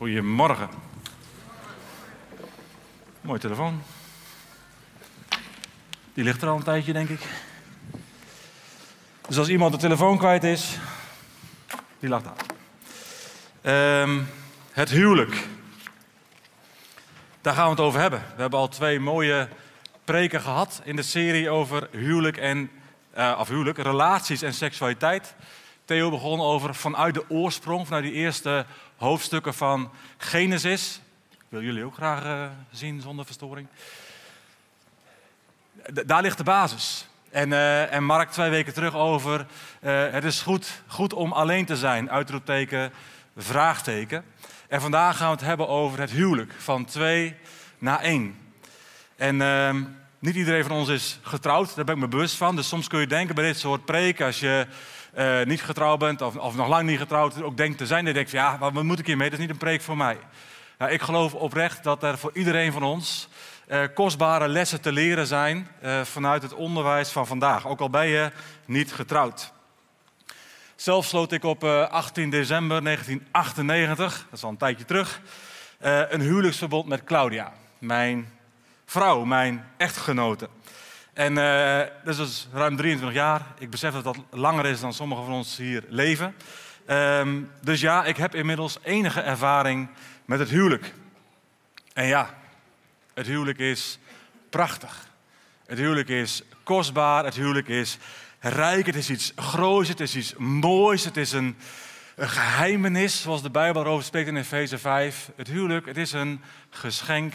Goedemorgen. Mooie telefoon. Die ligt er al een tijdje, denk ik. Dus als iemand de telefoon kwijt is, die lag daar. Ehm, het huwelijk. Daar gaan we het over hebben. We hebben al twee mooie preken gehad in de serie over huwelijk en uh, of huwelijk, relaties en seksualiteit. Theo begon over vanuit de oorsprong, vanuit die eerste hoofdstukken van Genesis. Ik wil jullie ook graag uh, zien zonder verstoring. Daar ligt de basis. En, uh, en Mark twee weken terug over, het is goed, goed om alleen te zijn, uitroepteken, vraagteken. En vandaag gaan we het hebben over het huwelijk, van twee naar één. En ehm, niet iedereen van ons is getrouwd, daar ben ik me bewust van. Dus soms kun je denken bij dit soort preken, als je uh, niet getrouwd bent of, of, nog lang niet getrouwd, ook denkt te zijn, dan denk je, ja, wat moet ik hiermee? Dat is niet een preek voor mij. Nou, ik geloof oprecht dat er voor iedereen van ons uh, kostbare lessen te leren zijn uh, vanuit het onderwijs van vandaag. Ook al ben je niet getrouwd. Zelf sloot ik op 18 december 1998, dat is al een tijdje terug, een huwelijksverbond met Claudia, mijn vrouw, mijn echtgenote. En uh, dat is ruim 23 jaar. Ik besef dat dat langer is dan sommigen van ons hier leven. Um, dus ja, ik heb inmiddels enige ervaring met het huwelijk. En ja, het huwelijk is prachtig. Het huwelijk is kostbaar. Het huwelijk is rijk. Het is iets groots. Het is iets moois. Het is een, een geheimenis, zoals de Bijbel erover spreekt in Efeze 5. Het huwelijk, het is een geschenk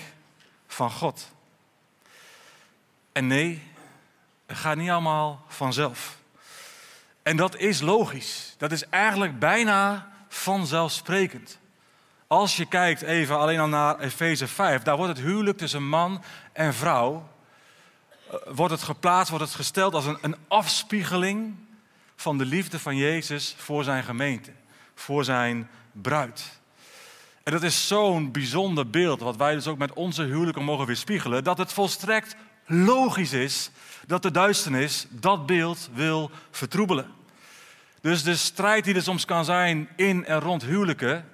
van God. En nee, het gaat niet allemaal vanzelf. En dat is logisch. Dat is eigenlijk bijna vanzelfsprekend. Als je kijkt even alleen al naar Efeze 5, daar wordt het huwelijk tussen man en vrouw, eh, wordt het geplaatst, wordt het gesteld als een, een afspiegeling van de liefde van Jezus voor zijn gemeente, voor zijn bruid. En dat is zo'n bijzonder beeld, wat wij dus ook met onze huwelijken mogen weerspiegelen, dat het volstrekt logisch is dat de duisternis dat beeld wil vertroebelen. Dus de strijd die er soms kan zijn in en rond huwelijken,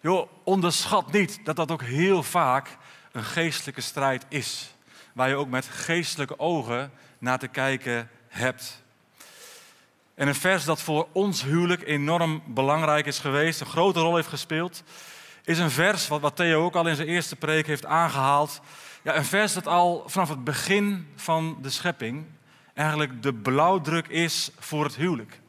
joh, onderschat niet dat dat ook heel vaak een geestelijke strijd is. Waar je ook met geestelijke ogen naar te kijken hebt. En een vers dat voor ons huwelijk enorm belangrijk is geweest, een grote rol heeft gespeeld, is een vers wat, Theo ook al in zijn eerste preek heeft aangehaald. Een vers dat al vanaf het begin van de schepping eigenlijk de blauwdruk is voor het huwelijk.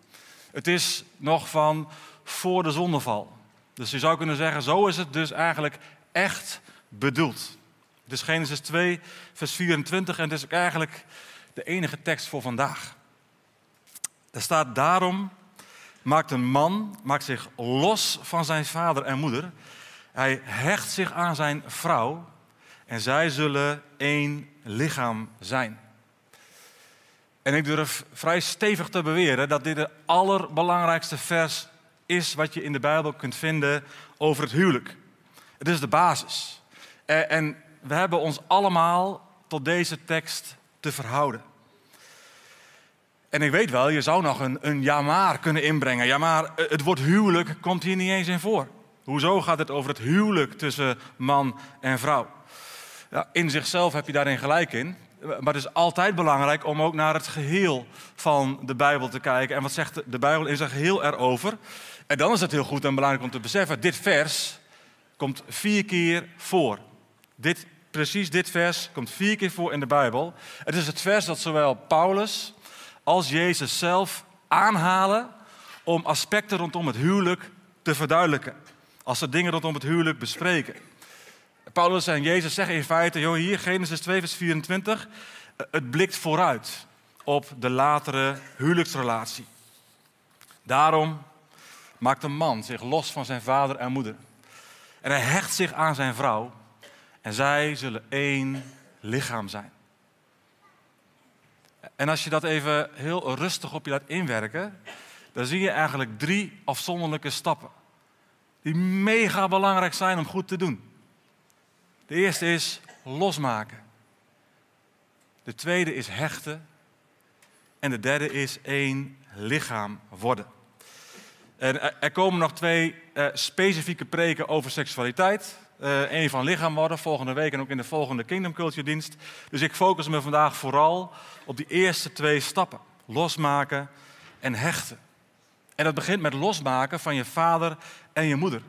Het is nog van voor de zondeval. Dus je zou kunnen zeggen, zo is het dus eigenlijk echt bedoeld. Het is Genesis 2, vers 24 en het is ook eigenlijk de enige tekst voor vandaag. Er staat daarom maakt een man maakt zich los van zijn vader en moeder. Hij hecht zich aan zijn vrouw en zij zullen één lichaam zijn. En ik durf vrij stevig te beweren dat dit het allerbelangrijkste vers is wat je in de Bijbel kunt vinden over het huwelijk. Het is de basis. En we hebben ons allemaal tot deze tekst te verhouden. En ik weet wel, je zou nog een, een ja maar kunnen inbrengen. Ja maar het woord huwelijk komt hier niet eens in voor. Hoezo gaat het over het huwelijk tussen man en vrouw? Ja, in zichzelf heb je daarin gelijk in. Maar het is altijd belangrijk om ook naar het geheel van de Bijbel te kijken. En wat zegt de Bijbel in zijn geheel erover? En dan is het heel goed en belangrijk om te beseffen: dit vers komt vier keer voor. Dit, precies dit vers komt vier keer voor in de Bijbel. Het is het vers dat zowel Paulus als Jezus zelf aanhalen om aspecten rondom het huwelijk te verduidelijken. Als ze dingen rondom het huwelijk bespreken. Paulus en Jezus zeggen in feite, joh, hier Genesis 2 vers 24, het blikt vooruit op de latere huwelijksrelatie. Daarom maakt een man zich los van zijn vader en moeder. En hij hecht zich aan zijn vrouw en zij zullen één lichaam zijn. En als je dat even heel rustig op je laat inwerken, dan zie je eigenlijk drie afzonderlijke stappen. Die mega belangrijk zijn om goed te doen. De eerste is losmaken. De tweede is hechten. En de derde is één lichaam worden. En er komen nog twee uh, specifieke preken over seksualiteit. Uh, Eén van lichaam worden, volgende week en ook in de volgende Kingdom Culture dienst. Dus ik focus me vandaag vooral op die eerste twee stappen. Losmaken en hechten. En dat begint met losmaken van je vader en je moeder.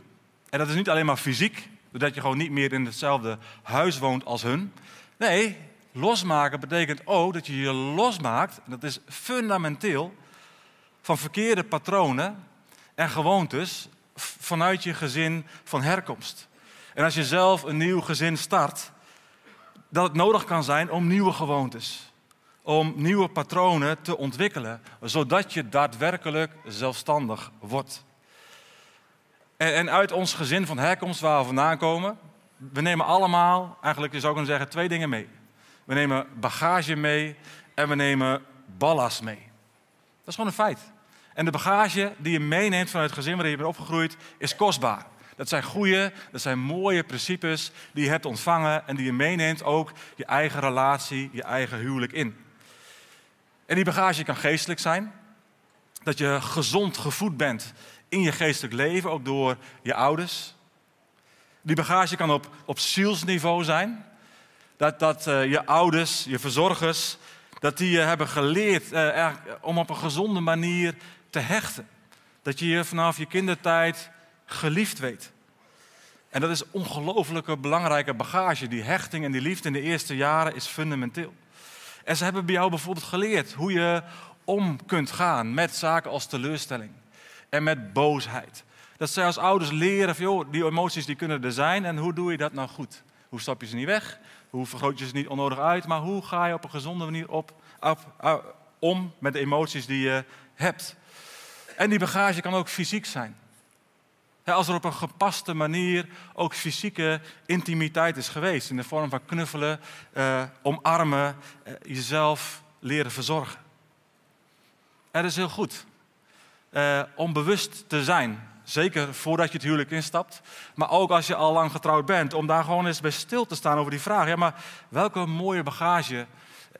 En dat is niet alleen maar fysiek, doordat je gewoon niet meer in hetzelfde huis woont als hun. Nee, losmaken betekent ook dat je je losmaakt, en dat is fundamenteel, van verkeerde patronen en gewoontes vanuit je gezin van herkomst. En als je zelf een nieuw gezin start, dat het nodig kan zijn om nieuwe gewoontes, om nieuwe patronen te ontwikkelen, zodat je daadwerkelijk zelfstandig wordt. En, en uit ons gezin van herkomst waar we vandaan komen, we nemen allemaal, eigenlijk zou ik kunnen zeggen, twee dingen mee. We nemen bagage mee en we nemen ballast mee. Dat is gewoon een feit. En de bagage die je meeneemt vanuit het gezin waarin je bent opgegroeid, is kostbaar. Dat zijn goede, dat zijn mooie principes die je hebt ontvangen en die je meeneemt ook je eigen relatie, je eigen huwelijk in. En die bagage kan geestelijk zijn. Dat je gezond gevoed bent in je geestelijk leven, ook door je ouders. Die bagage kan op, op zielsniveau zijn. Dat, dat uh, je ouders, je verzorgers, dat die je hebben geleerd uh, om op een gezonde manier te hechten. Dat je je vanaf je kindertijd geliefd weet. En dat is ongelooflijke belangrijke bagage. Die hechting en die liefde in de eerste jaren is fundamenteel. En ze hebben bij jou bijvoorbeeld geleerd hoe je om kunt gaan met zaken als teleurstelling en met boosheid. Dat zij als ouders leren van, joh, die emoties die kunnen er zijn en hoe doe je dat nou goed? Hoe stap je ze niet weg? Hoe vergroot je ze niet onnodig uit? Maar hoe ga je op een gezonde manier op, om met de emoties die je hebt? En die bagage kan ook fysiek zijn. Als er op een gepaste manier ook fysieke intimiteit is geweest, in de vorm van knuffelen, eh, omarmen, eh, jezelf leren verzorgen. Het is heel goed eh, om bewust te zijn, zeker voordat je het huwelijk instapt, maar ook als je al lang getrouwd bent, om daar gewoon eens bij stil te staan over die vraag. Ja, maar welke mooie bagage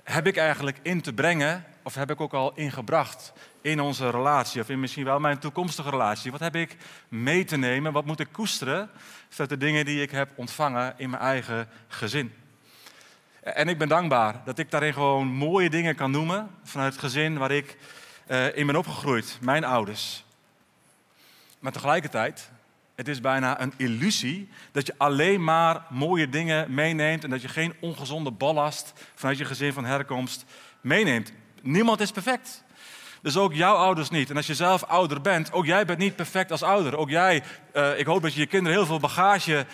heb ik eigenlijk in te brengen, of heb ik ook al ingebracht in onze relatie, of in misschien wel mijn toekomstige relatie? Wat heb ik mee te nemen? Wat moet ik koesteren? Vanuit de dingen die ik heb ontvangen in mijn eigen gezin. En ik ben dankbaar dat ik daarin gewoon mooie dingen kan noemen vanuit het gezin waar ik uh, in ben opgegroeid, mijn ouders. Maar tegelijkertijd, het is bijna een illusie dat je alleen maar mooie dingen meeneemt en dat je geen ongezonde ballast vanuit je gezin van herkomst meeneemt. Niemand is perfect. Dus ook jouw ouders niet. En als je zelf ouder bent, ook jij bent niet perfect als ouder. Ook jij, uh, ik hoop dat je je kinderen heel veel bagage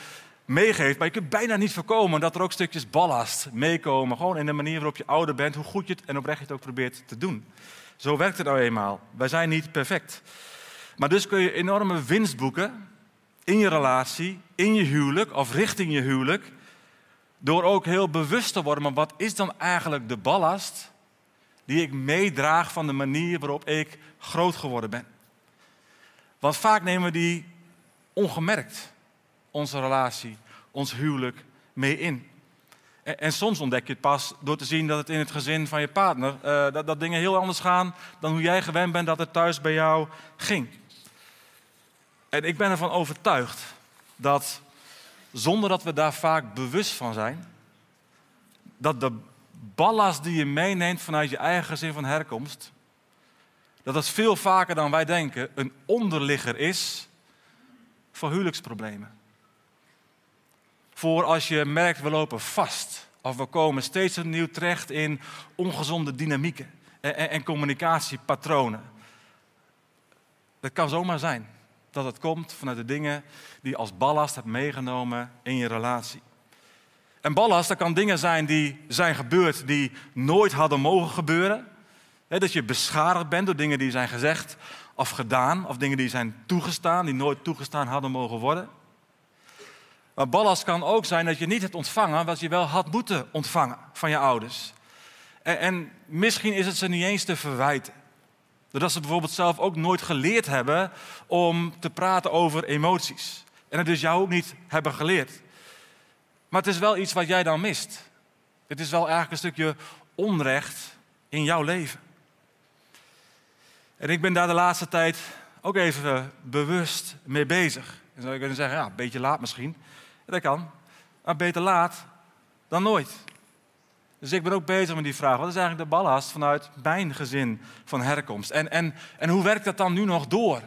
meegeeft. Maar je kunt bijna niet voorkomen dat er ook stukjes ballast meekomen. Gewoon in de manier waarop je ouder bent, hoe goed je het en oprecht het ook probeert te doen. Zo werkt het nou eenmaal. Wij zijn niet perfect. Maar dus kun je enorme winst boeken in je relatie, in je huwelijk of richting je huwelijk. Door ook heel bewust te worden, maar wat is dan eigenlijk de ballast die ik meedraag van de manier waarop ik groot geworden ben? Want vaak nemen we die ongemerkt, onze relatie, ons huwelijk, mee in. En, soms ontdek je het pas door te zien dat het in het gezin van je partner, uh, dat, dat dingen heel anders gaan dan hoe jij gewend bent dat het thuis bij jou ging. En ik ben ervan overtuigd dat zonder dat we daar vaak bewust van zijn, dat de ballast die je meeneemt vanuit je eigen gezin van herkomst, dat dat veel vaker dan wij denken een onderligger is voor huwelijksproblemen voor als je merkt we lopen vast. Of we komen steeds opnieuw terecht in ongezonde dynamieken en, en, en communicatiepatronen. Het kan zomaar zijn dat het komt vanuit de dingen die je als ballast hebt meegenomen in je relatie. En ballast, dat kan dingen zijn die zijn gebeurd die nooit hadden mogen gebeuren. dat je beschadigd bent door dingen die zijn gezegd of gedaan, of dingen die zijn toegestaan, die nooit toegestaan hadden mogen worden. Maar ballast kan ook zijn dat je niet hebt ontvangen wat je wel had moeten ontvangen van je ouders. En, en misschien is het ze niet eens te verwijten. Doordat ze bijvoorbeeld zelf ook nooit geleerd hebben om te praten over emoties. En het dus jou ook niet hebben geleerd. Maar het is wel iets wat jij dan mist. Het is wel eigenlijk een stukje onrecht in jouw leven. En ik ben daar de laatste tijd ook even bewust mee bezig. Dan zou je kunnen zeggen, ja, een beetje laat misschien. Dat kan. Maar beter laat dan nooit. Dus ik ben ook bezig met die vraag. Wat is eigenlijk de ballast vanuit mijn gezin van herkomst? En, en, en hoe werkt dat dan nu nog door?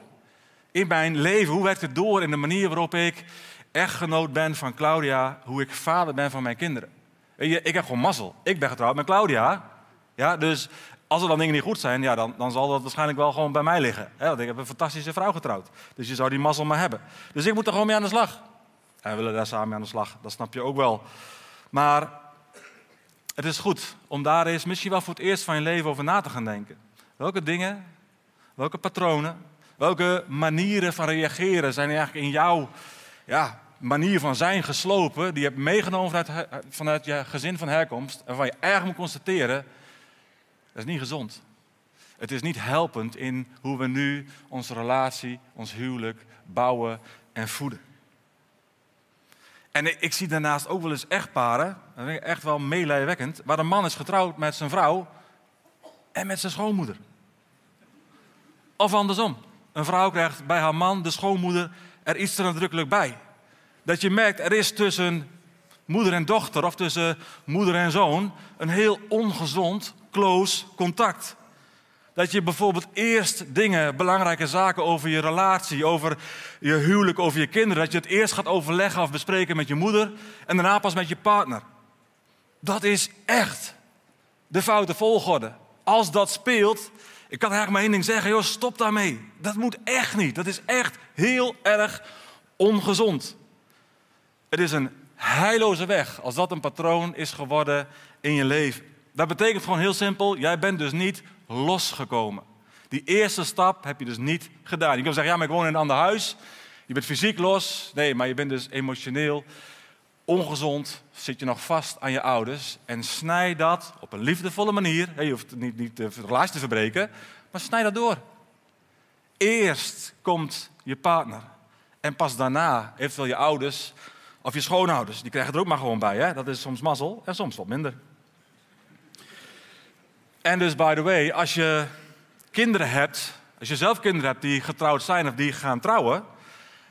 In mijn leven, hoe werkt het door in de manier waarop ik echtgenoot ben van Claudia, hoe ik vader ben van mijn kinderen? Ik heb gewoon mazzel. Ik ben getrouwd met Claudia. Ja, dus als er dan dingen niet goed zijn, ja, dan, dan zal dat waarschijnlijk wel gewoon bij mij liggen. want ik heb een fantastische vrouw getrouwd. Dus je zou die mazzel maar hebben. Dus ik moet er gewoon mee aan de slag. En we willen daar samen aan de slag, dat snap je ook wel. Maar het is goed om daar eens misschien wel voor het eerst van je leven over na te gaan denken. Welke dingen, welke patronen, welke manieren van reageren zijn eigenlijk in jouw ja, manier van zijn geslopen, die je hebt meegenomen vanuit, vanuit je gezin van herkomst, en waarvan je eigenlijk moet constateren, dat is niet gezond. Het is niet helpend in hoe we nu onze relatie, ons huwelijk bouwen en voeden. En ik zie daarnaast ook wel eens echtparen, dat vind ik echt wel meelijwekkend, waar de man is getrouwd met zijn vrouw en met zijn schoonmoeder. Of andersom. Een vrouw krijgt bij haar man, de schoonmoeder, er iets te nadrukkelijk bij. Dat je merkt, er is tussen moeder en dochter of tussen moeder en zoon een heel ongezond, close contact. Dat je bijvoorbeeld eerst dingen, belangrijke zaken over je relatie, over je huwelijk, over je kinderen, dat je het eerst gaat overleggen of bespreken met je moeder en daarna pas met je partner. Dat is echt de foute volgorde. Als dat speelt, ik kan eigenlijk maar één ding zeggen, joh, stop daarmee. Dat moet echt niet. Dat is echt heel erg ongezond. Het is een heilloze weg als dat een patroon is geworden in je leven. Dat betekent gewoon heel simpel, jij bent dus niet losgekomen. Die eerste stap heb je dus niet gedaan. Je kan zeggen, ja, maar ik woon in een ander huis. Je bent fysiek los. Nee, maar je bent dus emotioneel ongezond. Zit je nog vast aan je ouders. En snij dat op een liefdevolle manier. Je hoeft niet, niet de relatie te verbreken, maar snij dat door. Eerst komt je partner. En pas daarna, eventueel je ouders of je schoonouders. Die krijgen er ook maar gewoon bij. Hè? Dat is soms mazzel en soms wat minder. En dus, by the way, als je kinderen hebt, als je zelf kinderen hebt die getrouwd zijn of die gaan trouwen,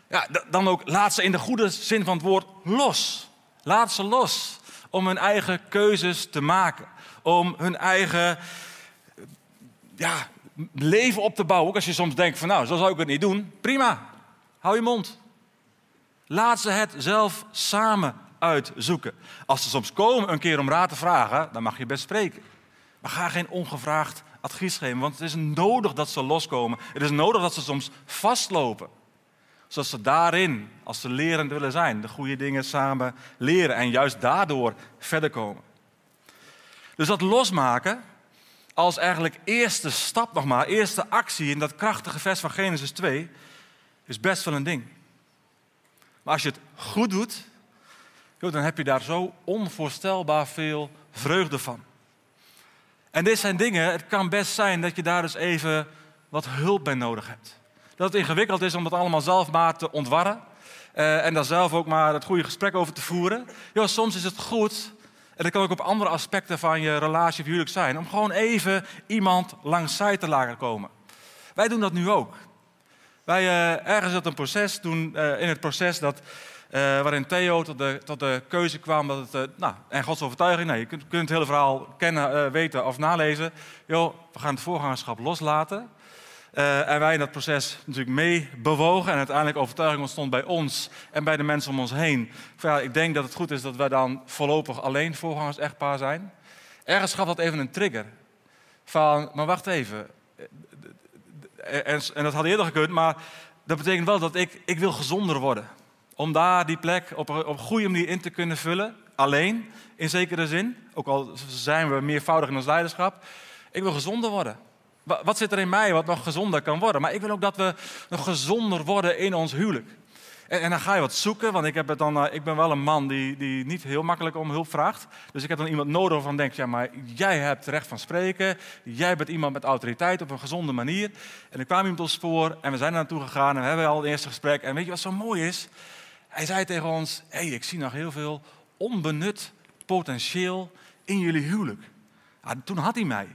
ja, dan ook laat ze in de goede zin van het woord los. Laat ze los om hun eigen keuzes te maken. Om hun eigen ja, leven op te bouwen. Ook als je soms denkt van nou, zo zou ik het niet doen. Prima, hou je mond. Laat ze het zelf samen uitzoeken. Als ze soms komen een keer om raad te vragen, dan mag je best spreken. Ga geen ongevraagd advies geven, want het is nodig dat ze loskomen. Het is nodig dat ze soms vastlopen. Zodat ze daarin, als ze lerend willen zijn, de goede dingen samen leren en juist daardoor verder komen. Dus dat losmaken als eigenlijk eerste stap nog maar, eerste actie in dat krachtige vers van Genesis 2, is best wel een ding. Maar als je het goed doet, dan heb je daar zo onvoorstelbaar veel vreugde van. En dit zijn dingen, het kan best zijn dat je daar dus even wat hulp bij nodig hebt. Dat het ingewikkeld is om dat allemaal zelf maar te ontwarren. Uh, en daar zelf ook maar het goede gesprek over te voeren. Jo, soms is het goed, en dat kan ook op andere aspecten van je relatie of huwelijk zijn, om gewoon even iemand langs zij te laten komen. Wij doen dat nu ook. Wij uh, ergens dat een proces doen, uh, in het proces dat waarin Theo tot de, tot de keuze kwam dat het, uh, nou, en Gods overtuiging, nou, je kunt, kunt het hele verhaal kennen, uh, weten of nalezen. Joh, we gaan het voorgangerschap loslaten. en wij in dat proces natuurlijk mee bewogen. En uiteindelijk overtuiging ontstond bij ons en bij de mensen om ons heen. Ja, ik denk dat het goed is dat wij dan voorlopig alleen voorgangers echtpaar zijn. Ergens gaf dat even een trigger. Van, maar wacht even. En, en dat had eerder gekund, maar dat betekent wel dat ik, ik wil gezonder worden om daar die plek op een, op goede manier in te kunnen vullen. Alleen, in zekere zin. Ook al zijn we meervoudig in ons leiderschap. Ik wil gezonder worden. Wat zit er in mij wat nog gezonder kan worden? Maar ik wil ook dat we nog gezonder worden in ons huwelijk. En, en dan ga je wat zoeken, want ik, heb het dan, uh, ik ben wel een man die, die niet heel makkelijk om hulp vraagt. Dus ik heb dan iemand nodig waarvan denkt, ja, maar jij hebt recht van spreken. Jij bent iemand met autoriteit op een gezonde manier. En er kwam iemand op spoor en we zijn er naartoe gegaan en we hebben al het eerste gesprek. En weet je wat zo mooi is? Hij zei tegen ons: hey, ik zie nog heel veel onbenut potentieel in jullie huwelijk. toen had hij mij.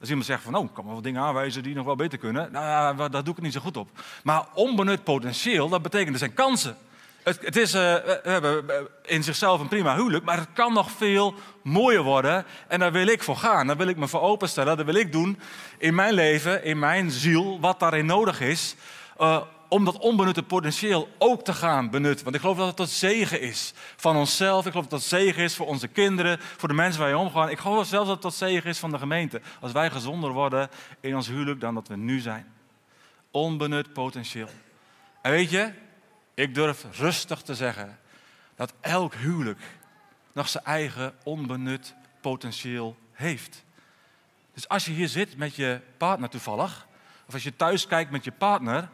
Als iemand zegt van, nou, ik kan wel wat dingen aanwijzen die nog wel beter kunnen. Nou ja, daar doe ik niet zo goed op. Maar onbenut potentieel, dat betekent er zijn kansen. Het, het is, uh, we hebben in zichzelf een prima huwelijk, maar het kan nog veel mooier worden. En daar wil ik voor gaan. Daar wil ik me voor openstellen. Dat wil ik doen in mijn leven, in mijn ziel, wat daarin nodig is. Uh, om dat onbenutte potentieel ook te gaan benutten. Want ik geloof dat het tot zegen is van onszelf. Ik geloof dat het zegen is voor onze kinderen, voor de mensen waar je omgaan. Ik geloof zelfs dat het tot zegen is van de gemeente. Als wij gezonder worden in ons huwelijk dan dat we nu zijn. Onbenut potentieel. En weet je, ik durf rustig te zeggen dat elk huwelijk nog zijn eigen onbenut potentieel heeft. Dus als je hier zit met je partner toevallig, of als je thuis kijkt met je partner,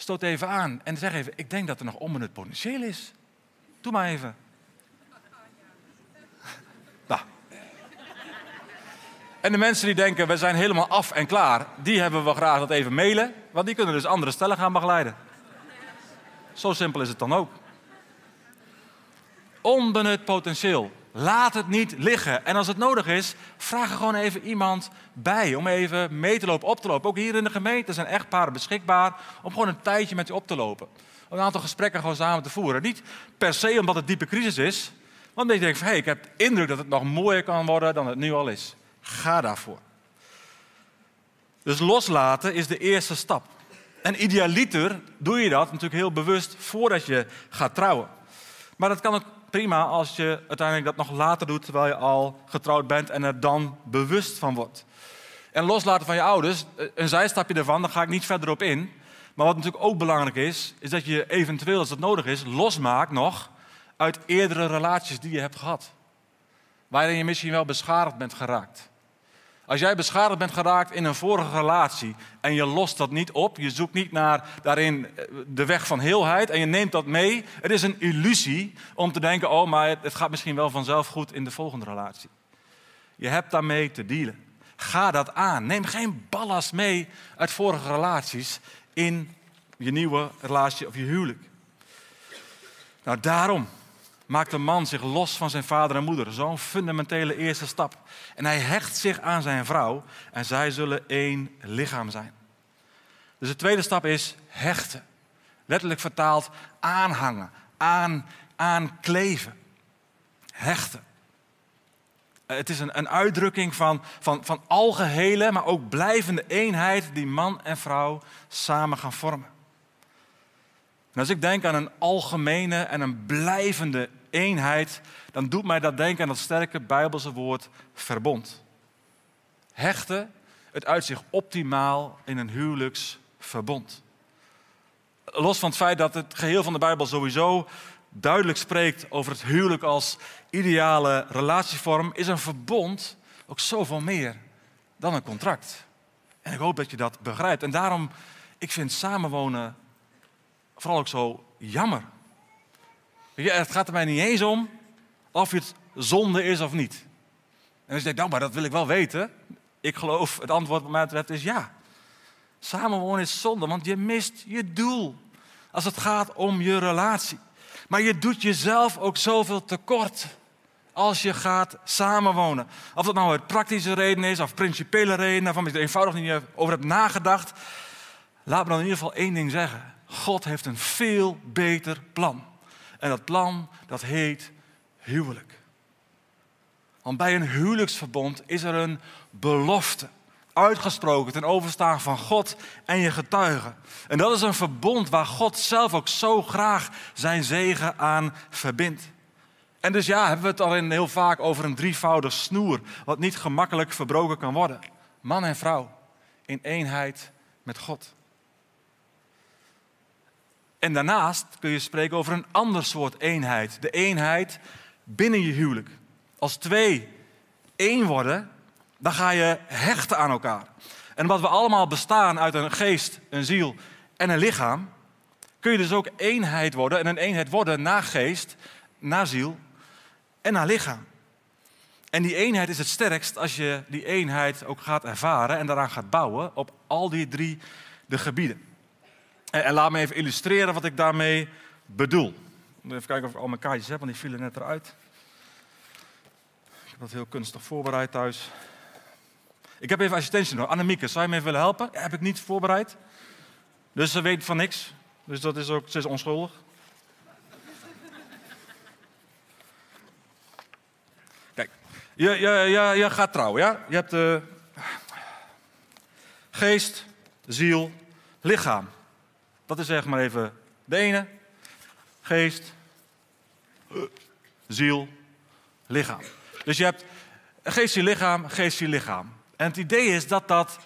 stoot even aan en zeg even, ik denk dat er nog onbenut potentieel is. Doe maar even. Nou. En de mensen die denken, we zijn helemaal af en klaar, die hebben we graag dat even mailen, want die kunnen dus andere stellen gaan begeleiden. Zo simpel is het dan ook. Onbenut potentieel. Laat het niet liggen. En als het nodig is, vraag er gewoon even iemand bij om even mee te lopen, op te lopen. Ook hier in de gemeente zijn echtparen beschikbaar om gewoon een tijdje met je op te lopen. Om een aantal gesprekken gewoon samen te voeren. Niet per se omdat het diepe crisis is, want dan denk je van hé, hey, ik heb de indruk dat het nog mooier kan worden dan het nu al is. Ga daarvoor. Dus loslaten is de eerste stap. En idealiter doe je dat natuurlijk heel bewust voordat je gaat trouwen. Maar dat kan ook prima als je uiteindelijk dat nog later doet terwijl je al getrouwd bent en er dan bewust van wordt. En loslaten van je ouders, een zijstapje daarvan, daar ga ik niet verder op in. Maar wat natuurlijk ook belangrijk is, is dat je eventueel, als dat nodig is, losmaakt nog uit eerdere relaties die je hebt gehad. Waarin je misschien wel beschadigd bent geraakt. Als jij beschadigd bent geraakt in een vorige relatie en je lost dat niet op, je zoekt niet naar daarin eh, de weg van heelheid en je neemt dat mee, het is een illusie om te denken, oh maar het gaat misschien wel vanzelf goed in de volgende relatie. Je hebt daarmee te dealen. Ga dat aan. Neem geen ballast mee uit vorige relaties in je nieuwe relatie of je huwelijk. Nou, daarom maakt een man zich los van zijn vader en moeder. Zo'n fundamentele eerste stap. En hij hecht zich aan zijn vrouw en zij zullen één lichaam zijn. Dus de tweede stap is hechten. Letterlijk vertaald aanhangen, aan, aankleven. Hechten. Het is een, een uitdrukking van, van, van algehele, maar ook blijvende eenheid die man en vrouw samen gaan vormen. En als ik denk aan een algemene en een blijvende eenheid, dan doet mij dat denken aan dat sterke Bijbelse woord verbond. Hechten, het uitzicht optimaal in een huwelijksverbond. Los van het feit dat het geheel van de Bijbel sowieso duidelijk spreekt over het huwelijk als ideale relatievorm, is een verbond ook zoveel meer dan een contract. En ik hoop dat je dat begrijpt. En daarom, ik vind samenwonen vooral ook zo jammer. Het gaat er mij niet eens om of het zonde is of niet. En als je denkt, nou, maar dat wil ik wel weten. Ik geloof, het antwoord wat mij betreft is ja. Samenwonen is zonde, want je mist je doel. Als het gaat om je relatie. Maar je doet jezelf ook zoveel tekort als je gaat samenwonen. Of dat nou uit praktische reden is of principiële redenen, waarvan je er eenvoudig niet over hebt nagedacht. Laat me dan in ieder geval één ding zeggen. God heeft een veel beter plan. En dat plan, dat heet huwelijk. Want bij een huwelijksverbond is er een belofte. Uitgesproken ten overstaan van God en je getuigen. En dat is een verbond waar God zelf ook zo graag zijn zegen aan verbindt. En dus ja, hebben we het al heel vaak over een drievoudig snoer, wat niet gemakkelijk verbroken kan worden. Man en vrouw in eenheid met God. En daarnaast kun je spreken over een ander soort eenheid. De eenheid binnen je huwelijk. Als twee één worden, dan ga je hechten aan elkaar. En omdat we allemaal bestaan uit een geest, een ziel en een lichaam, kun je dus ook eenheid worden. En een eenheid worden naar geest, naar ziel en naar lichaam. En die eenheid is het sterkst als je die eenheid ook gaat ervaren en daaraan gaat bouwen op al die drie de gebieden. En, laat me even illustreren wat ik daarmee bedoel. Even kijken of ik al mijn kaartjes heb, want die vielen net eruit. Ik heb dat heel kunstig voorbereid thuis. Ik heb even assistentie nodig. Annemieke, zou je me even willen helpen? Heb ik niet voorbereid. Dus ze weet van niks. Dus dat is ook, ze is onschuldig. Kijk, je, je gaat trouwen, ja? Je hebt uh, geest, ziel, lichaam. Dat is zeg maar even de ene. Geest, ziel, lichaam. Dus je hebt geest, ziel, lichaam, geest, ziel, lichaam. En het idee is dat dat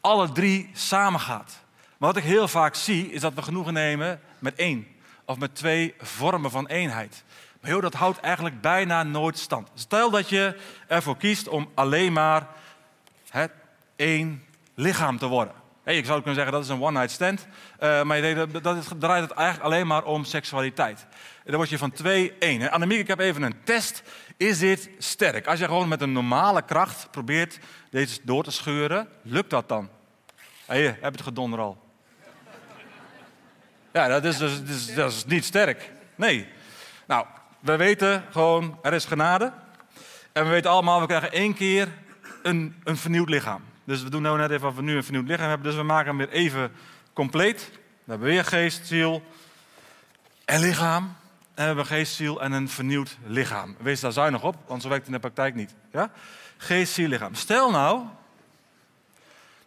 alle drie samengaat. Maar wat ik heel vaak zie, is dat we genoegen nemen met één. Of met twee vormen van eenheid. Maar joh, dat houdt eigenlijk bijna nooit stand. Stel dat je ervoor kiest om alleen maar het één lichaam te worden. Ik zou kunnen zeggen dat is een one-night stand. Uh, maar je dat, dat draait het eigenlijk alleen maar om seksualiteit. En dan word je van twee één. Annemiek, ik heb even een test. Is dit sterk? Als je gewoon met een normale kracht probeert deze door te scheuren, lukt dat dan? Hey, heb het gedonder al? Ja, dat is, dus, dat is niet sterk. Nee. Nou, we weten gewoon, er is genade. En we weten allemaal, we krijgen één keer een, een vernieuwd lichaam. Dus we doen nou net even of we nu een vernieuwd lichaam hebben. Dus we maken hem weer even compleet. We hebben weer geest, ziel en lichaam. En we hebben geest, ziel en een vernieuwd lichaam. Wees daar zuinig op, want zo werkt het in de praktijk niet. Ja? Geest, ziel, lichaam. Stel nou,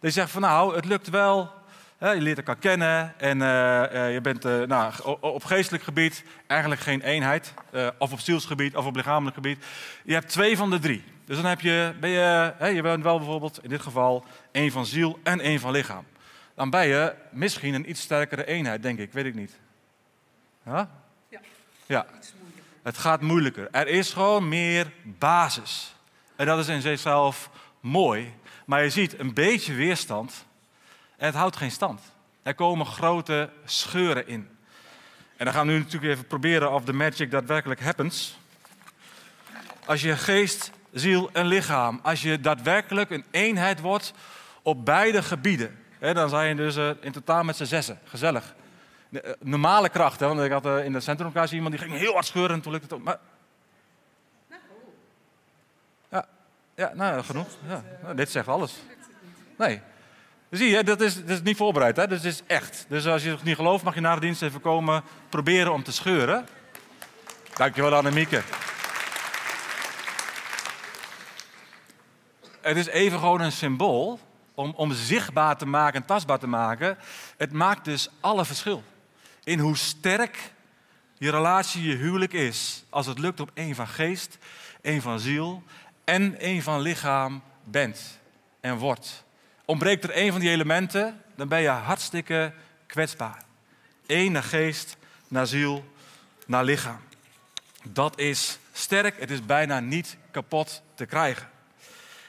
dat je zegt van nou, het lukt wel je leert elkaar kennen en uh, je bent uh, nou, op geestelijk gebied eigenlijk geen eenheid. of op zielsgebied of op lichamelijk gebied. Je hebt twee van de drie. Dus dan heb je, ben je, je bent wel bijvoorbeeld in dit geval één van ziel en één van lichaam. Dan ben je misschien een iets sterkere eenheid, denk ik. Weet ik niet. Ja? Ja. ja. Het gaat moeilijker. Er is gewoon meer basis. En dat is in zichzelf mooi. Maar je ziet een beetje weerstand en het houdt geen stand. Er komen grote scheuren in. En dan gaan we nu natuurlijk even proberen of de magic daadwerkelijk happens. Als je geest, ziel en lichaam, als je daadwerkelijk een eenheid wordt op beide gebieden, hè, dan zijn je dus uh, in totaal met z'n zessen. Gezellig. Eh, normale krachten, want ik had uh, in de centrumlocatie iemand die ging heel hard scheuren en toen lukte het ook. Maar... Ja, ja nou genoeg. Ja. Nou, dit zegt alles. Nee, Zie je, dat is, dat is niet voorbereid, hè? Dus het is echt. Dus als je het niet gelooft, mag je na de dienst even komen proberen om te scheuren. Dankjewel, Annemieke. Het is even gewoon een symbool om, om zichtbaar te maken en tastbaar te maken. Het maakt dus alle verschil. In hoe sterk je relatie, je huwelijk is. Als het lukt op één van geest, één van ziel en één van lichaam bent en wordt. Ontbreekt er een van die elementen, dan ben je hartstikke kwetsbaar. Eén naar geest, naar ziel, naar lichaam. Dat is sterk, het is bijna niet kapot te krijgen.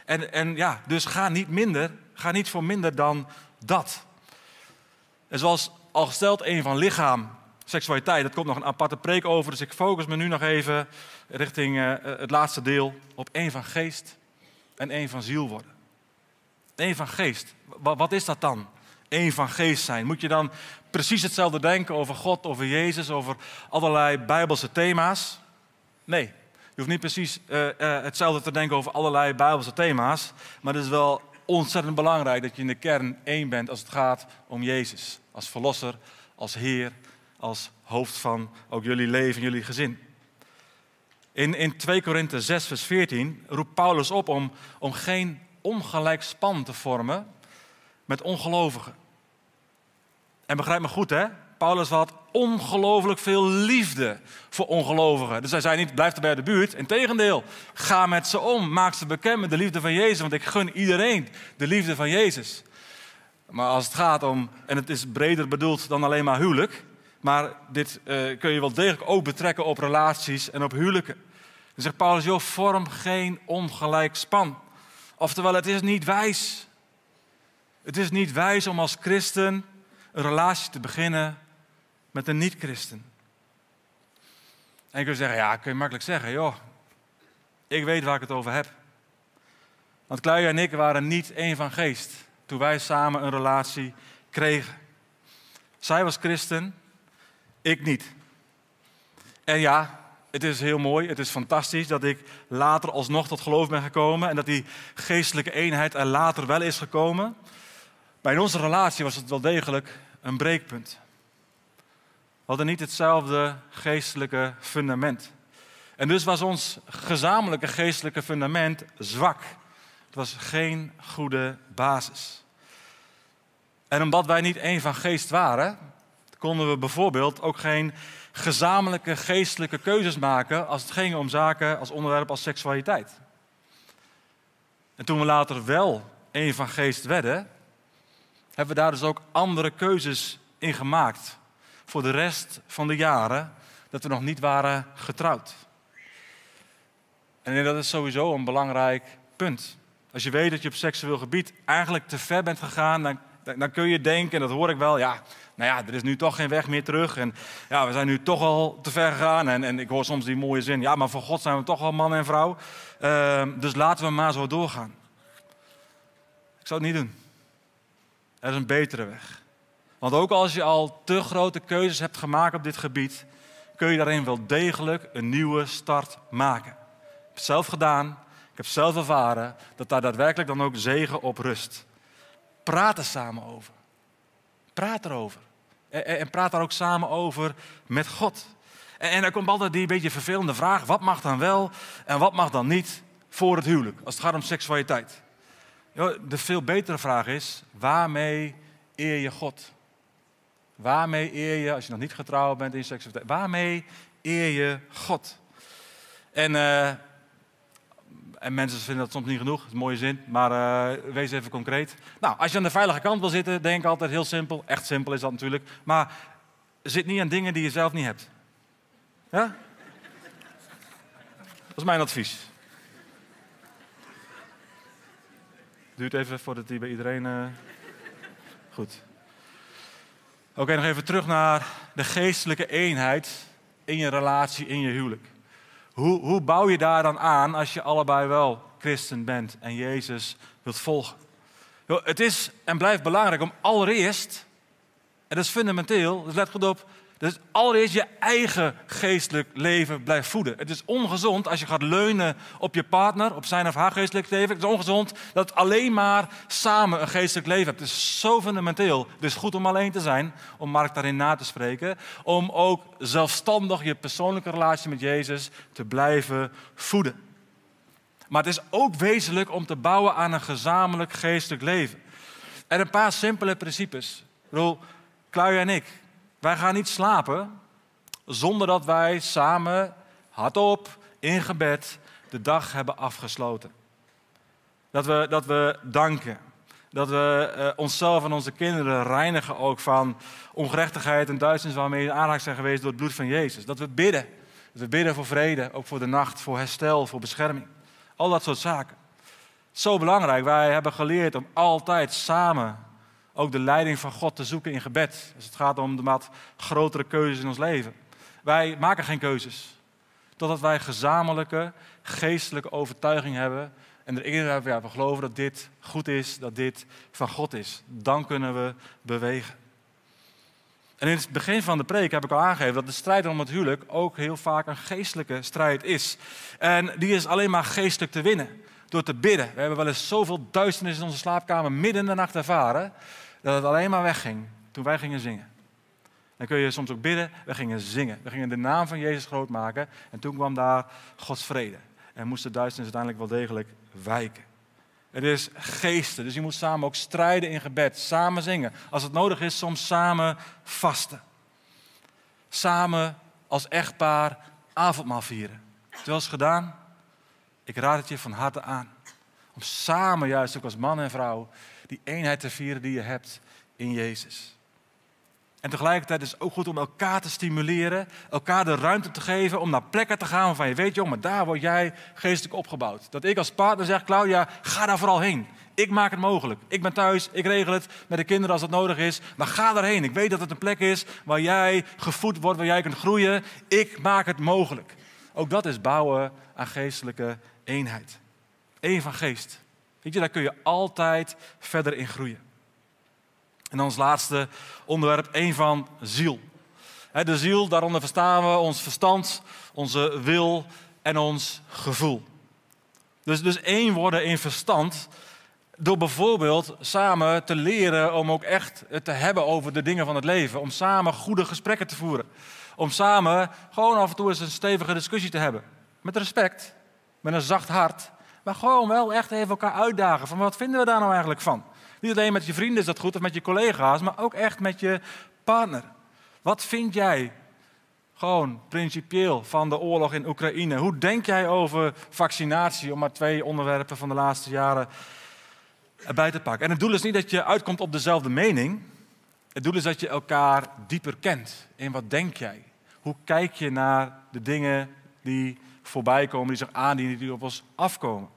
En, en ja, dus ga niet minder, ga niet voor minder dan dat. En zoals al gesteld, een van lichaam, seksualiteit, dat komt nog een aparte preek over. Dus ik focus me nu nog even richting uh, het laatste deel op één van geest en één van ziel worden. Eén van geest. Wat is dat dan? Eén van geest zijn. Moet je dan precies hetzelfde denken over God, over Jezus, over allerlei bijbelse thema's? Nee, je hoeft niet precies uh, uh, hetzelfde te denken over allerlei bijbelse thema's. Maar het is wel ontzettend belangrijk dat je in de kern één bent als het gaat om Jezus. Als verlosser, als Heer, als hoofd van ook jullie leven, jullie gezin. In, in 2 Korinthe 6, vers 14 roept Paulus op om, om geen ongelijk span te vormen met ongelovigen. En begrijp me goed, hè? Paulus had ongelooflijk veel liefde voor ongelovigen. Dus hij zei niet, blijf er bij de buurt. Integendeel, ga met ze om. Maak ze bekend met de liefde van Jezus. Want ik gun iedereen de liefde van Jezus. Maar als het gaat om, en het is breder bedoeld dan alleen maar huwelijk. Maar dit uh, kun je wel degelijk ook betrekken op relaties en op huwelijken. Dan zegt Paulus, joh, vorm geen ongelijk span. Oftewel, het is niet wijs. Het is niet wijs om als christen een relatie te beginnen met een niet-christen. En je kunt zeggen, ja, kun je makkelijk zeggen, joh, ik weet waar ik het over heb. Want Kluijer en ik waren niet één van geest toen wij samen een relatie kregen. Zij was christen, ik niet. En ja, het is heel mooi, het is fantastisch dat ik later alsnog tot geloof ben gekomen en dat die geestelijke eenheid er later wel is gekomen. Maar in onze relatie was het wel degelijk een breekpunt. Hadden niet hetzelfde geestelijke fundament. En dus was ons gezamenlijke geestelijke fundament zwak. Het was geen goede basis. En omdat wij niet één van geest waren, konden we bijvoorbeeld ook geen gezamenlijke geestelijke keuzes maken als het ging om zaken als onderwerp als seksualiteit. En toen we later wel één van geest werden, hebben we daar dus ook andere keuzes in gemaakt voor de rest van de jaren dat we nog niet waren getrouwd. En dat is sowieso een belangrijk punt. Als je weet dat je op seksueel gebied eigenlijk te ver bent gegaan, dan, dan kun je denken, en dat hoor ik wel, ja, nou ja, er is nu toch geen weg meer terug. En ja, we zijn nu toch al te ver gegaan. En, en ik hoor soms die mooie zin, ja, maar voor God zijn we toch al man en vrouw. Uh, dus laten we maar zo doorgaan. Ik zou het niet doen. Er is een betere weg. Want ook als je al te grote keuzes hebt gemaakt op dit gebied, kun je daarin wel degelijk een nieuwe start maken. Ik heb het zelf gedaan, ik heb zelf ervaren dat daar daadwerkelijk dan ook zegen op rust. Praat er samen over. Praat erover. En, praat daar ook samen over met God. En, en komt altijd die beetje vervelende vraag: wat mag dan wel en wat mag dan niet voor het huwelijk, als het gaat om seksualiteit? De veel betere vraag is: waarmee eer je God? Waarmee eer je, als je nog niet getrouwd bent in seksualiteit, waarmee eer je God? En, uh, en mensen vinden dat soms niet genoeg, dat is mooie zin, maar uh, wees even concreet. Nou, als je aan de veilige kant wil zitten, denk altijd heel simpel. Echt simpel is dat natuurlijk. Maar zit niet aan dingen die je zelf niet hebt. Ja? Dat is mijn advies. Duurt even voordat die bij iedereen. Uh... Goed. Oké, nog even terug naar de geestelijke eenheid in je relatie, in je huwelijk. Hoe, hoe bouw je daar dan aan als je allebei wel christen bent en Jezus wilt volgen? Het is en blijft belangrijk om allereerst, en dat is fundamenteel, dus let goed op, dus allereerst je eigen geestelijk leven blijft voeden. Het is ongezond als je gaat leunen op je partner, op zijn of haar geestelijk leven. Het is ongezond dat alleen maar samen een geestelijk leven hebt. Het is zo fundamenteel. Het is goed om alleen te zijn, om Mark daarin na te spreken. Om ook zelfstandig je persoonlijke relatie met Jezus te blijven voeden. Maar het is ook wezenlijk om te bouwen aan een gezamenlijk geestelijk leven. En een paar simpele principes. Ik bedoel, Kluij en ik, wij gaan niet slapen zonder dat wij samen hardop in gebed de dag hebben afgesloten. Dat we, dat we danken. Dat we uh, onszelf en onze kinderen reinigen ook van ongerechtigheid en duisternis waarmee we aanraakt zijn geweest door het bloed van Jezus. Dat we bidden. Dat we bidden voor vrede, ook voor de nacht, voor herstel, voor bescherming. Al dat soort zaken. Zo belangrijk. Wij hebben geleerd om altijd samen ook de leiding van God te zoeken in gebed. Als het gaat om de wat grotere keuzes in ons leven. Wij maken geen keuzes. Totdat wij gezamenlijke geestelijke overtuiging hebben. En erin hebben, ja, we geloven dat dit goed is, dat dit van God is. Dan kunnen we bewegen. En in het begin van de preek heb ik al aangegeven dat de strijd om het huwelijk ook heel vaak een geestelijke strijd is. En die is alleen maar geestelijk te winnen. Door te bidden. We hebben wel eens zoveel duisternis in onze slaapkamer midden in de nacht ervaren dat het alleen maar wegging toen wij gingen zingen. Dan kun je soms ook bidden, we gingen zingen. We gingen de naam van Jezus groot maken en toen kwam daar Gods vrede. En moest de duisternis uiteindelijk wel degelijk wijken. Het is geesten, dus je moet samen ook strijden in gebed, samen zingen. Als het nodig is, soms samen vasten. Samen als echtpaar avondmaal vieren. Wel eens gedaan? Ik raad het je van harte aan. Om samen, juist ook als man en vrouw, die eenheid te vieren die je hebt in Jezus. En tegelijkertijd is het ook goed om elkaar te stimuleren, elkaar de ruimte te geven om naar plekken te gaan waarvan je weet, jongen, daar word jij geestelijk opgebouwd. Dat ik als partner zeg, Claudia, ga daar vooral heen. Ik maak het mogelijk. Ik ben thuis, ik regel het met de kinderen als dat nodig is. Maar ga daarheen. Ik weet dat het een plek is waar jij gevoed wordt, waar jij kunt groeien. Ik maak het mogelijk. Ook dat is bouwen aan geestelijke eenheid. Eén van geest. Weet je, daar kun je altijd verder in groeien. En dan als laatste onderwerp, één van ziel. De ziel, daaronder verstaan we ons verstand, onze wil en ons gevoel. Dus, dus één worden in verstand door bijvoorbeeld samen te leren om ook echt te hebben over de dingen van het leven. Om samen goede gesprekken te voeren. Om samen gewoon af en toe eens een stevige discussie te hebben. Met respect, met een zacht hart. Maar gewoon wel echt even elkaar uitdagen. Van wat vinden we daar nou eigenlijk van? Niet alleen met je vrienden is dat goed of met je collega's, maar ook echt met je partner. Wat vind jij gewoon principieel van de oorlog in Oekraïne? Hoe denk jij over vaccinatie, om maar twee onderwerpen van de laatste jaren erbij te pakken? En het doel is niet dat je uitkomt op dezelfde mening. Het doel is dat je elkaar dieper kent. In wat denk jij? Hoe kijk je naar de dingen die voorbij komen, die zich aandienen, die op ons afkomen?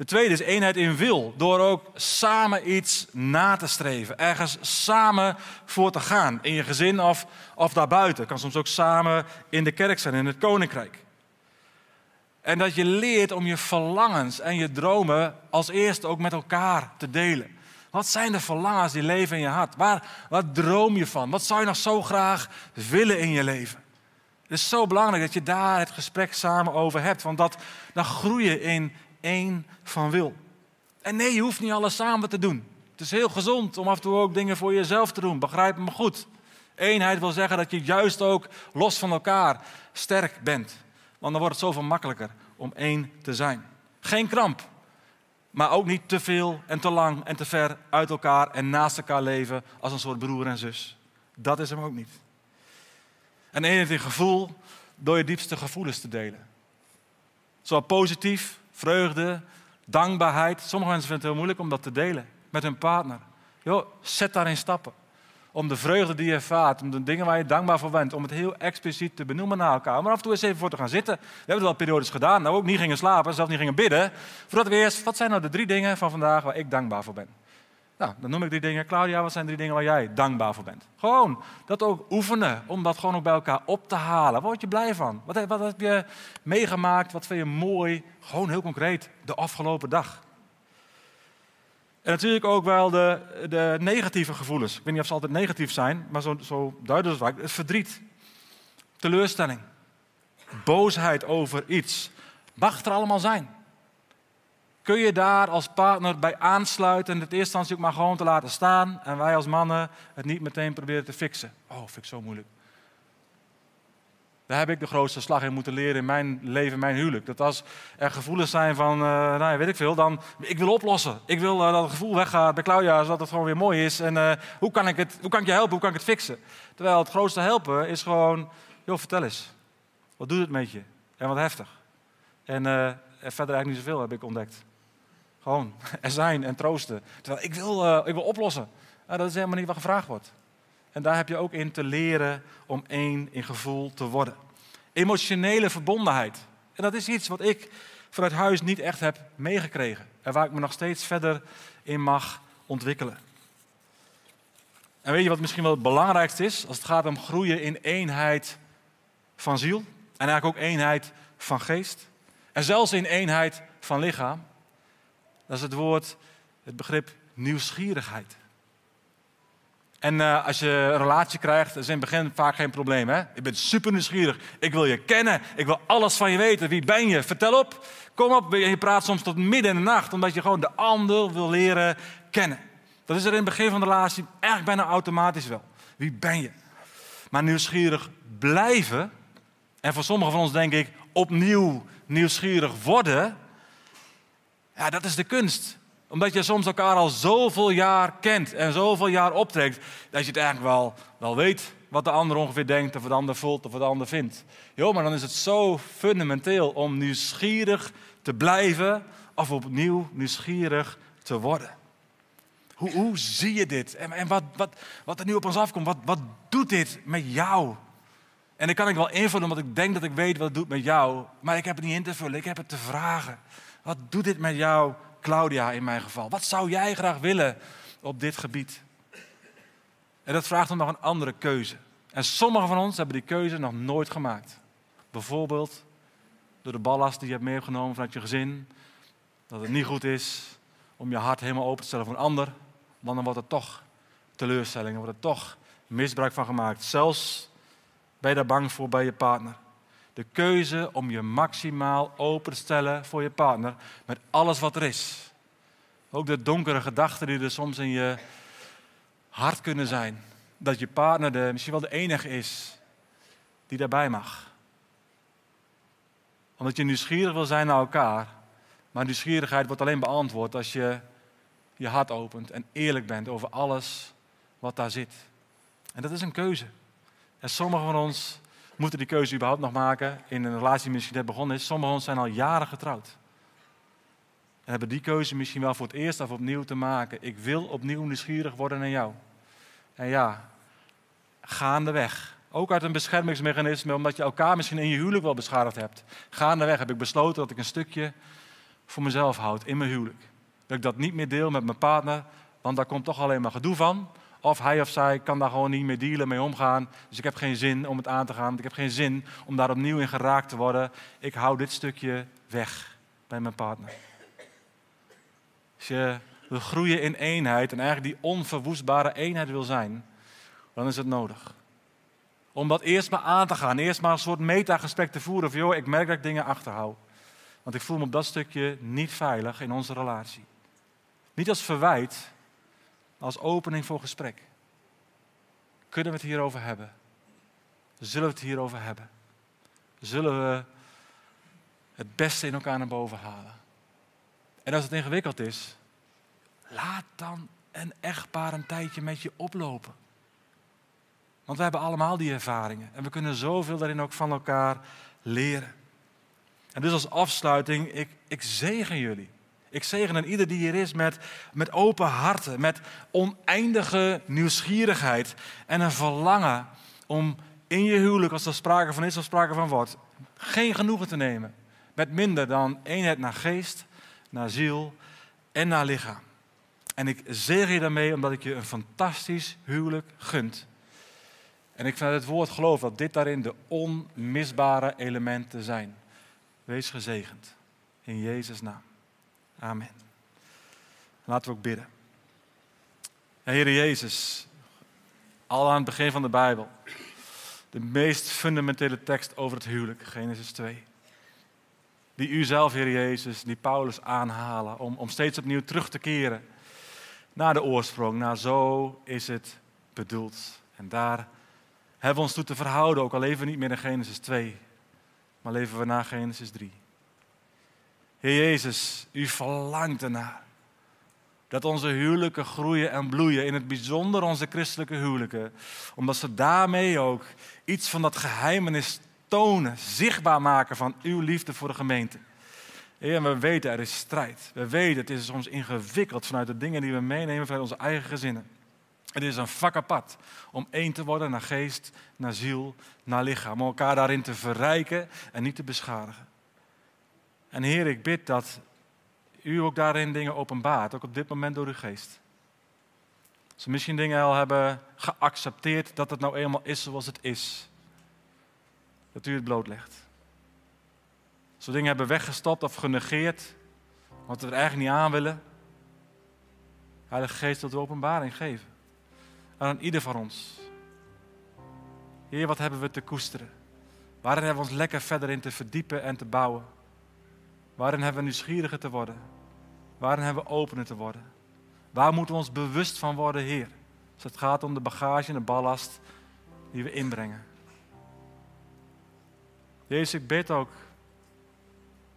De tweede is eenheid in wil. Door ook samen iets na te streven. Ergens samen voor te gaan. In je gezin of, of daarbuiten. Kan soms ook samen in de kerk zijn, in het koninkrijk. En dat je leert om je verlangens en je dromen als eerste ook met elkaar te delen. Wat zijn de verlangens die leven in je hart? Waar, wat droom je van? Wat zou je nog zo graag willen in je leven? Het is zo belangrijk dat je daar het gesprek samen over hebt. Want dat, dan groei je in één van wil. En nee, je hoeft niet alles samen te doen. Het is heel gezond om af en toe ook dingen voor jezelf te doen. Begrijp me goed. Eenheid wil zeggen dat je juist ook los van elkaar sterk bent. Want dan wordt het zoveel makkelijker om één te zijn. Geen kramp, maar ook niet te veel en te lang en te ver uit elkaar en naast elkaar leven als een soort broer en zus. Dat is hem ook niet. En eenheid in gevoel door je diepste gevoelens te delen. Zowel positief vreugde, dankbaarheid. Sommige mensen vinden het heel moeilijk om dat te delen met hun partner. Jo, zet daarin stappen. Om de vreugde die je ervaart, om de dingen waar je dankbaar voor bent, om het heel expliciet te benoemen naar elkaar. Maar af en toe eens even voor te gaan zitten. We hebben het wel periodes gedaan, nou ook niet gingen slapen, zelfs niet gingen bidden. Voordat we eerst, wat zijn nou de drie dingen van vandaag waar ik dankbaar voor ben? Nou, dan noem ik die dingen. Claudia, wat zijn drie dingen waar jij dankbaar voor bent? Gewoon dat ook oefenen, om dat gewoon ook bij elkaar op te halen. Waar word je blij van? Wat, wat heb je meegemaakt? Wat vind je mooi? Gewoon heel concreet, de afgelopen dag. En natuurlijk ook wel de, de negatieve gevoelens. Ik weet niet of ze altijd negatief zijn, maar zo, zo duidelijk vaak. Het verdriet, teleurstelling, boosheid over iets. Mag er allemaal zijn. Kun je daar als partner bij aansluiten en het eerste instantie ook maar gewoon te laten staan en wij als mannen het niet meteen proberen te fixen? Oh, vind ik zo moeilijk. Daar heb ik de grootste slag in moeten leren in mijn leven, mijn huwelijk. Dat als er gevoelens zijn van, uh, nou weet ik veel, dan ik wil oplossen. Ik wil uh, dat het gevoel weggaat bij Claudia, zodat het gewoon weer mooi is. En uh, hoe, kan ik het, hoe kan ik je helpen, hoe kan ik het fixen? Terwijl het grootste helpen is gewoon, joh, vertel eens. Wat doet het met je? En wat heftig. En verder eigenlijk niet zoveel heb ik ontdekt. Gewoon er zijn en troosten. Terwijl ik wil, uh, ik wil oplossen. dat is helemaal niet wat gevraagd wordt. En daar heb je ook in te leren om één in gevoel te worden. Emotionele verbondenheid. En dat is iets wat ik vanuit huis niet echt heb meegekregen. En waar ik me nog steeds verder in mag ontwikkelen. En weet je wat misschien wel het belangrijkste is? Als het gaat om groeien in eenheid van ziel. En eigenlijk ook eenheid van geest. En zelfs in eenheid van lichaam. Dat is het woord, het begrip nieuwsgierigheid. En uh, als je een relatie krijgt, is in het begin vaak geen probleem. Hè? Je bent super nieuwsgierig. Ik wil je kennen. Ik wil alles van je weten. Wie ben je? Vertel op. Kom op. Je praat soms tot midden in de nacht, omdat je gewoon de ander wil leren kennen. Dat is er in het begin van de relatie eigenlijk bijna automatisch wel. Wie ben je? Maar nieuwsgierig blijven, en voor sommigen van ons denk ik opnieuw nieuwsgierig worden, ja, dat is de kunst. Omdat je soms elkaar al zoveel jaar kent en zoveel jaar optrekt, dat je het eigenlijk wel, wel weet wat de ander ongeveer denkt, of wat de ander voelt, of wat de ander vindt. Jo, maar dan is het zo fundamenteel om nieuwsgierig te blijven of opnieuw nieuwsgierig te worden. Hoe, hoe zie je dit? En, en wat, wat, wat er nu op ons afkomt, wat, wat doet dit met jou? En dan kan ik wel invullen, omdat ik denk dat ik weet wat het doet met jou. Maar ik heb het niet in te vullen, ik heb het te vragen. Wat doet dit met jou, Claudia, in mijn geval? Wat zou jij graag willen op dit gebied? En dat vraagt om nog een andere keuze. En sommigen van ons hebben die keuze nog nooit gemaakt. Bijvoorbeeld door de ballast die je hebt meegenomen vanuit je gezin. Dat het niet goed is om je hart helemaal open te stellen voor een ander. Want dan wordt het toch teleurstelling, dan wordt het toch misbruik van gemaakt. Zelfs ben je daar bang voor bij je partner. De keuze om je maximaal open te stellen voor je partner met alles wat er is. Ook de donkere gedachten die er soms in je hart kunnen zijn. Dat je partner de, misschien wel de enige is die daarbij mag. Omdat je nieuwsgierig wil zijn naar elkaar. Maar nieuwsgierigheid wordt alleen beantwoord als je je hart opent en eerlijk bent over alles wat daar zit. En dat is een keuze. En sommigen van ons moeten die keuze überhaupt nog maken in een relatie die misschien net begonnen is. Sommigen van ons zijn al jaren getrouwd. En hebben die keuze misschien wel voor het eerst of opnieuw te maken. Ik wil opnieuw nieuwsgierig worden naar jou. En ja, gaandeweg. Ook uit een beschermingsmechanisme, omdat je elkaar misschien in je huwelijk wel beschadigd hebt. Gaandeweg heb ik besloten dat ik een stukje voor mezelf houd in mijn huwelijk. Dat ik dat niet meer deel met mijn partner, want daar komt toch alleen maar gedoe van. Of hij of zij kan daar gewoon niet meer dealen, mee omgaan. Dus ik heb geen zin om het aan te gaan. Ik heb geen zin om daar opnieuw in geraakt te worden. Ik hou dit stukje weg bij mijn partner. Als je wil groeien in eenheid en eigenlijk die onverwoestbare eenheid wil zijn, dan is het nodig. Om dat eerst maar aan te gaan. Eerst maar een soort metagesprek te voeren. Van joh, ik merk dat ik dingen achterhoud. Want ik voel me op dat stukje niet veilig in onze relatie. Niet als verwijt, als opening voor gesprek. Kunnen we het hierover hebben? Zullen we het hierover hebben? Zullen we het beste in elkaar naar boven halen? En als het ingewikkeld is, laat dan een echtpaar een tijdje met je oplopen. Want we hebben allemaal die ervaringen en we kunnen zoveel daarin ook van elkaar leren. En dus als afsluiting, ik, ik zegen jullie. Ik zegen en ieder die hier is met, met open harten, met oneindige nieuwsgierigheid en een verlangen om in je huwelijk, als er sprake van is of sprake van wordt, geen genoegen te nemen met minder dan eenheid naar geest, naar ziel en naar lichaam. En ik zegen je daarmee omdat ik je een fantastisch huwelijk gunt. En ik vanuit het woord geloof dat dit daarin de onmisbare elementen zijn. Wees gezegend. In Jezus' naam. Amen. Laten we ook bidden. Heer Jezus, al aan het begin van de Bijbel, de meest fundamentele tekst over het huwelijk, Genesis 2. Die u zelf, Heer Jezus, die Paulus aanhalen om, om steeds opnieuw terug te keren naar de oorsprong, naar zo is het bedoeld. En daar hebben we ons toe te verhouden, ook al leven we niet meer in Genesis 2, maar leven we na Genesis 3. Heer Jezus, u verlangt ernaar dat onze huwelijken groeien en bloeien, in het bijzonder onze christelijke huwelijken, omdat ze daarmee ook iets van dat geheimenis tonen, zichtbaar maken van uw liefde voor de gemeente. Heer, we weten er is strijd. We weten het is soms ingewikkeld vanuit de dingen die we meenemen vanuit onze eigen gezinnen. Het is een vak om één te worden naar geest, naar ziel, naar lichaam. Om elkaar daarin te verrijken en niet te beschadigen. En Heer, ik bid dat u ook daarin dingen openbaart, ook op dit moment door uw geest. We misschien dingen al hebben geaccepteerd dat het nou eenmaal is zoals het is. Dat u het blootlegt. We dingen hebben weggestopt of genegeerd, wat we er eigenlijk niet aan willen. Heilige Geest wilt u openbaring geven. Aan ieder van ons. Heer, wat hebben we te koesteren? Waarin hebben we ons lekker verder in te verdiepen en te bouwen? Waarin hebben we nieuwsgieriger te worden? Waarin hebben we opener te worden? Waar moeten we ons bewust van worden, Heer? Als het gaat om de bagage en de ballast die we inbrengen. Jezus, ik bid ook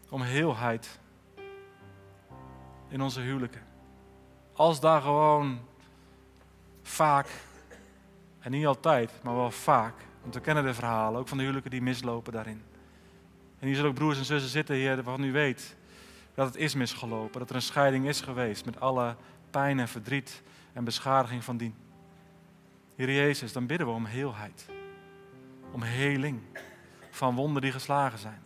om heelheid in onze huwelijken. Als daar gewoon vaak, en niet altijd, maar wel vaak, want we kennen de verhalen, ook van de huwelijken die mislopen daarin. En hier zullen ook broers en zussen zitten, Heer, waarvan u weet dat het is misgelopen. Dat er een scheiding is geweest met alle pijn en verdriet en beschadiging van dien. Heer Jezus, dan bidden we om heelheid. Om heling van wonden die geslagen zijn.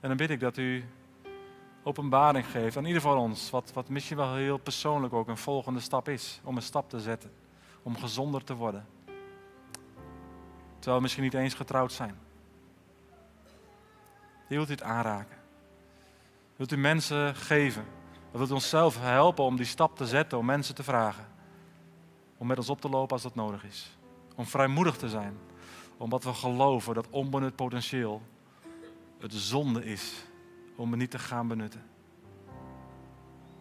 En dan bid ik dat u openbaring geeft aan ieder van ons, wat, wat misschien wel heel persoonlijk ook een volgende stap is, om een stap te zetten, om gezonder te worden. Terwijl we misschien niet eens getrouwd zijn. Wilt u het aanraken? Wilt u mensen geven? Wilt u onszelf helpen om die stap te zetten, om mensen te vragen? om met ons op te lopen als dat nodig is. Om vrijmoedig te zijn, omdat we geloven dat onbenut potentieel het zonde is om het niet te gaan benutten.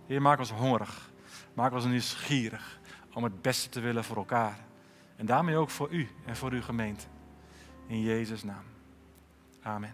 Heer, maak ons hongerig. Maak ons nieuwsgierig om het beste te willen voor elkaar. En daarmee ook voor u en voor uw gemeente. In Jezus' naam. Amen.